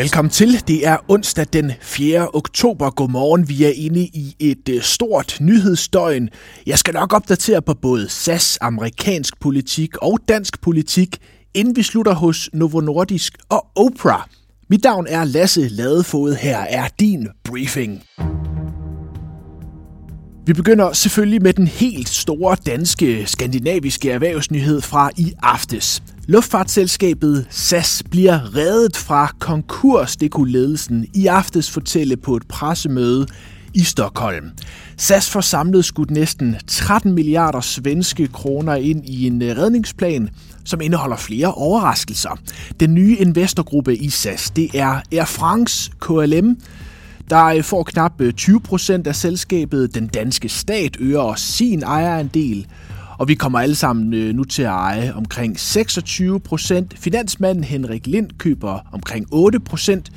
Velkommen til. Det er onsdag den 4. oktober. Godmorgen. Vi er inde i et øh, stort nyhedsdøgn. Jeg skal nok opdatere på både SAS, amerikansk politik og dansk politik, inden vi slutter hos Novo Nordisk og Oprah. Mit navn er Lasse Ladefod. Her er din briefing. Vi begynder selvfølgelig med den helt store danske skandinaviske erhvervsnyhed fra i aftes. Luftfartsselskabet SAS bliver reddet fra konkurs, det kunne ledelsen i aftes fortælle på et pressemøde i Stockholm. SAS får samlet skudt næsten 13 milliarder svenske kroner ind i en øh, redningsplan, som indeholder flere overraskelser. Den nye investorgruppe i SAS, det er Air France KLM, der øh, får knap øh, 20 procent af selskabet. Den danske stat øger sin ejerandel, og vi kommer alle sammen øh, nu til at eje omkring 26 procent. Finansmanden Henrik Lind køber omkring 8 procent.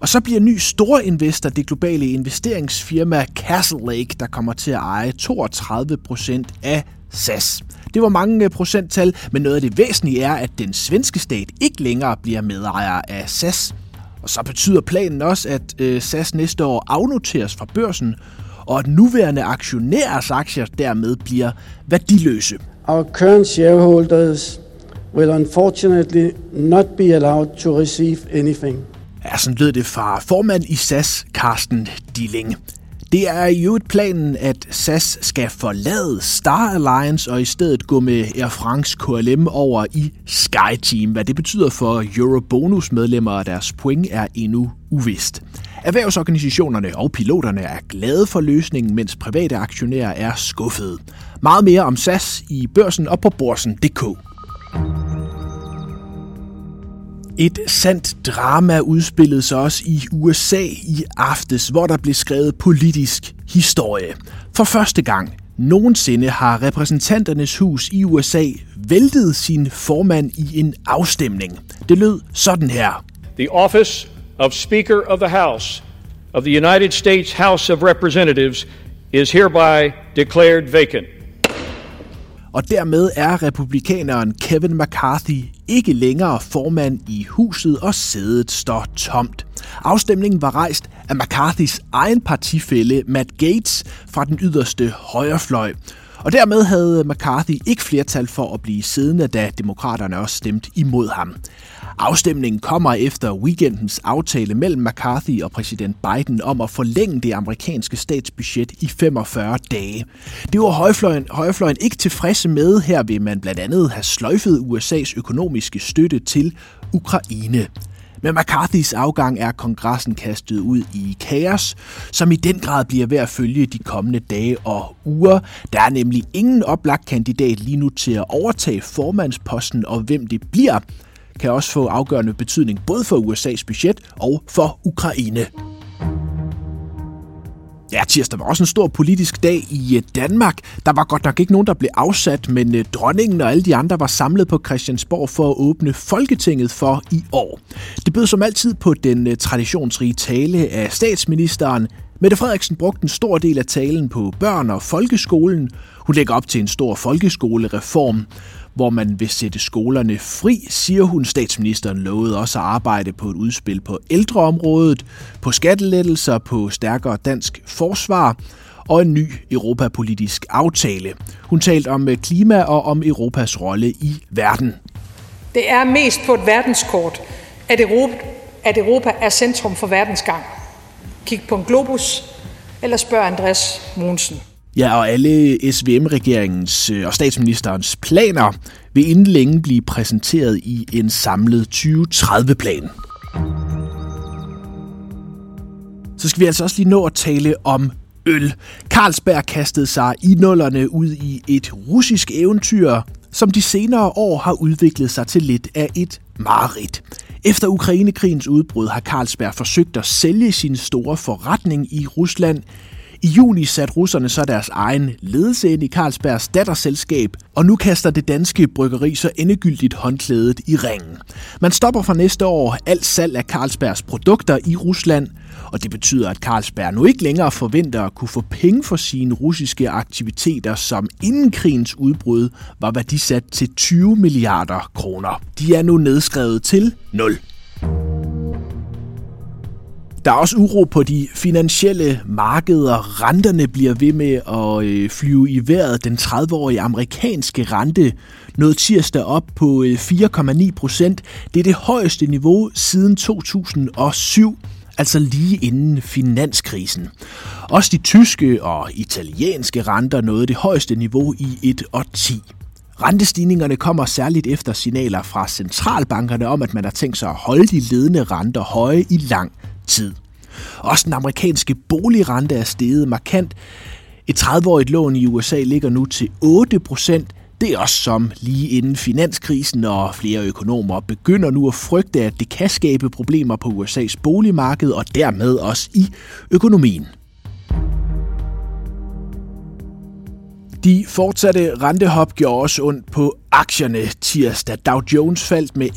Og så bliver ny storinvestor det globale investeringsfirma Castle Lake, der kommer til at eje 32 procent af SAS. Det var mange øh, procenttal, men noget af det væsentlige er, at den svenske stat ikke længere bliver medejer af SAS. Og så betyder planen også, at øh, SAS næste år afnoteres fra børsen, og at nuværende aktionærers aktier dermed bliver værdiløse. Our current shareholders will unfortunately not be allowed to receive anything. Ja, sådan lød det fra formand i SAS, Carsten Dilling. Det er i øvrigt planen, at SAS skal forlade Star Alliance og i stedet gå med Air France KLM over i SkyTeam. Hvad det betyder for Eurobonus-medlemmer og deres point er endnu uvist. Erhvervsorganisationerne og piloterne er glade for løsningen, mens private aktionærer er skuffede. Meget mere om SAS i børsen og på borsen.dk. Et sandt drama udspillede sig også i USA i aftes, hvor der blev skrevet politisk historie. For første gang nogensinde har repræsentanternes hus i USA væltet sin formand i en afstemning. Det lød sådan her. The office of Speaker of the House of the United States House of Representatives is hereby declared vacant. Og dermed er republikaneren Kevin McCarthy ikke længere formand i huset, og sædet står tomt. Afstemningen var rejst af McCarthys egen partifælle Matt Gates fra den yderste højrefløj. Og dermed havde McCarthy ikke flertal for at blive siddende, da demokraterne også stemte imod ham. Afstemningen kommer efter weekendens aftale mellem McCarthy og præsident Biden om at forlænge det amerikanske statsbudget i 45 dage. Det var højfløjen, højfløjen ikke tilfredse med. Her vil man blandt andet have sløjfet USA's økonomiske støtte til Ukraine. Med McCarthys afgang er kongressen kastet ud i kaos, som i den grad bliver ved at følge de kommende dage og uger. Der er nemlig ingen oplagt kandidat lige nu til at overtage formandsposten, og hvem det bliver, kan også få afgørende betydning både for USA's budget og for Ukraine. Ja, tirsdag var også en stor politisk dag i øh, Danmark. Der var godt nok ikke nogen, der blev afsat, men øh, dronningen og alle de andre var samlet på Christiansborg for at åbne Folketinget for i år. Det bød som altid på den øh, traditionsrige tale af statsministeren. Mette Frederiksen brugte en stor del af talen på børn og folkeskolen. Hun lægger op til en stor folkeskolereform hvor man vil sætte skolerne fri, siger hun. Statsministeren lovede også at arbejde på et udspil på ældreområdet, på skattelettelser, på stærkere dansk forsvar og en ny europapolitisk aftale. Hun talte om øh, klima og om Europas rolle i verden. Det er mest på et verdenskort, at Europa, at Europa er centrum for verdensgang. Kig på en globus, eller spørg Andreas Mogensen. Ja, og alle SVM-regeringens øh, og statsministerens planer vil inden længe blive præsenteret i en samlet 2030-plan. Så skal vi altså også lige nå at tale om øl. Carlsberg kastede sig i nullerne ud i et russisk eventyr, som de senere år har udviklet sig til lidt af et mareridt. Efter Ukrainekrigens udbrud har Carlsberg forsøgt at sælge sin store forretning i Rusland i juni satte russerne så deres egen ledelse ind i Carlsbergs datterselskab, og nu kaster det danske bryggeri så endegyldigt håndklædet i ringen. Man stopper fra næste år alt salg af Carlsbergs produkter i Rusland, og det betyder, at Carlsberg nu ikke længere forventer at kunne få penge for sine russiske aktiviteter, som inden krigens udbrud var værdisat til 20 milliarder kroner. De er nu nedskrevet til 0. Der er også uro på de finansielle markeder. Renterne bliver ved med at øh, flyve i vejret. Den 30-årige amerikanske rente nåede tirsdag op på øh, 4,9 procent. Det er det højeste niveau siden 2007 altså lige inden finanskrisen. Også de tyske og italienske renter nåede det højeste niveau i et årti. Rentestigningerne kommer særligt efter signaler fra centralbankerne om, at man har tænkt sig at holde de ledende renter høje i lang tid. Også den amerikanske boligrente er steget markant. Et 30-årigt lån i USA ligger nu til 8 procent. Det er også som lige inden finanskrisen, og flere økonomer begynder nu at frygte, at det kan skabe problemer på USA's boligmarked og dermed også i økonomien. De fortsatte rentehop gjorde også ondt på aktierne tirsdag. Dow Jones faldt med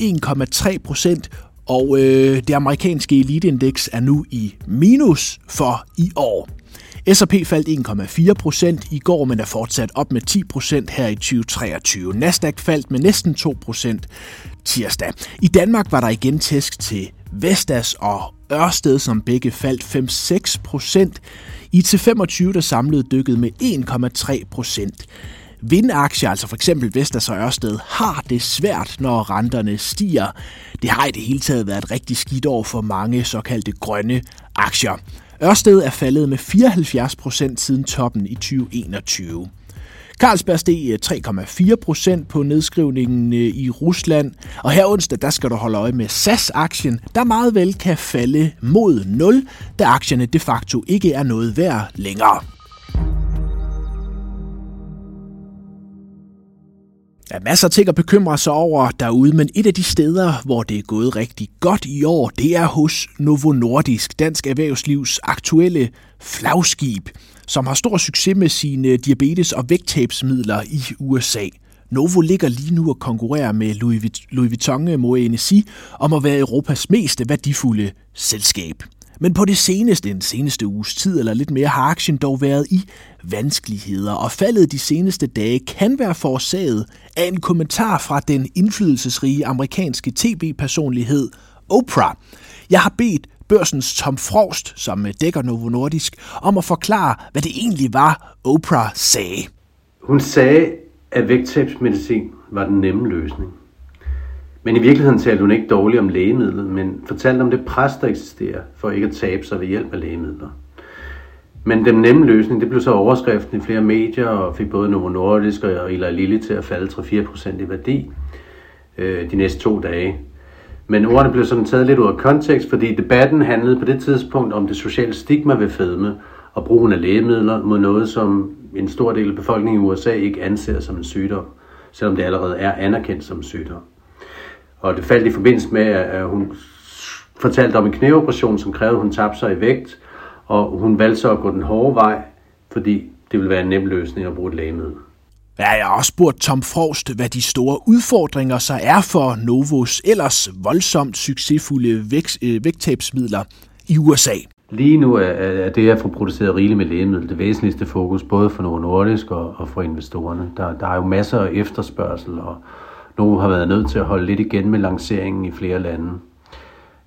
1,3 procent, og øh, det amerikanske eliteindeks er nu i minus for i år. S&P faldt 1,4 procent i går, men er fortsat op med 10 procent her i 2023. Nasdaq faldt med næsten 2 procent tirsdag. I Danmark var der igen tæsk til Vestas og Ørsted, som begge faldt 5-6 procent. I til 25 der samlede dykket med 1,3 procent. Vindaktier, altså for eksempel Vestas og Ørsted, har det svært, når renterne stiger. Det har i det hele taget været et rigtig skidt år for mange såkaldte grønne aktier. Ørsted er faldet med 74 procent siden toppen i 2021. Carlsberg steg eh, 3,4 øh, procent på nedskrivningen eh, i Rusland, og her onsdag der skal du holde øje med SAS-aktien, der meget vel kan falde mod 0, da aktierne de facto ikke er noget værd længere. Der er masser af ting at bekymre sig over derude, men et af de steder, hvor det er gået rigtig godt i år, det er hos Novo Nordisk, Dansk Erhvervslivs aktuelle flagskib, som har stor succes med sine diabetes- og vægttabsmidler i USA. Novo ligger lige nu og konkurrerer med Louis Vuitton Moet Hennessy om at være Europas mest værdifulde selskab. Men på det seneste, den seneste uges tid eller lidt mere, har aktien dog været i vanskeligheder, og faldet de seneste dage kan være forårsaget af en kommentar fra den indflydelsesrige amerikanske tv-personlighed Oprah. Jeg har bedt børsens Tom Frost, som dækker Novo Nordisk, om at forklare, hvad det egentlig var, Oprah sagde. Hun sagde, at vægttabsmedicin var den nemme løsning. Men i virkeligheden talte hun ikke dårligt om lægemidlet, men fortalte om det pres, der eksisterer for ikke at tabe sig ved hjælp af lægemidler. Men den nemme løsning, det blev så overskriften i flere medier, og fik både Novo Nordisk og Eli Lilly til at falde 3-4% i værdi øh, de næste to dage. Men ordene blev sådan taget lidt ud af kontekst, fordi debatten handlede på det tidspunkt om det sociale stigma ved fedme og brugen af lægemidler mod noget, som en stor del af befolkningen i USA ikke anser som en sygdom, selvom det allerede er anerkendt som en sygdom. Og det faldt i forbindelse med, at hun fortalte om en knæoperation, som krævede, at hun tabte sig i vægt, og hun valgte så at gå den hårde vej, fordi det ville være en nem løsning at bruge et lægemiddel. Ja, jeg har også spurgt Tom Frost, hvad de store udfordringer så er for Novos ellers voldsomt succesfulde vægt, øh, vægttabsmidler i USA. Lige nu er, det at få produceret rigeligt med lægemiddel det væsentligste fokus, både for Novo Nordisk og, og for investorerne. Der, der er jo masser af efterspørgsel, og Novo har været nødt til at holde lidt igen med lanceringen i flere lande.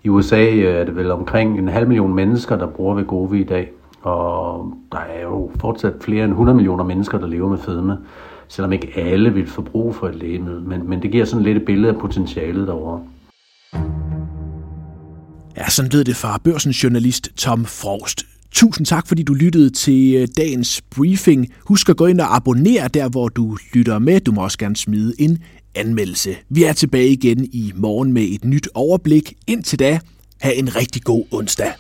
I USA øh, er det vel omkring en halv million mennesker, der bruger Vegovi i dag, og der er jo fortsat flere end 100 millioner mennesker, der lever med fedme, selvom ikke alle vil få brug for et lægemiddel, men, men det giver sådan lidt et billede af potentialet derovre. Ja, sådan lød det fra børsens journalist Tom Frost. Tusind tak, fordi du lyttede til øh, dagens briefing. Husk at gå ind og abonnere der, hvor du lytter med. Du må også gerne smide en anmeldelse. Vi er tilbage igen i morgen med et nyt overblik. Indtil da, have en rigtig god onsdag.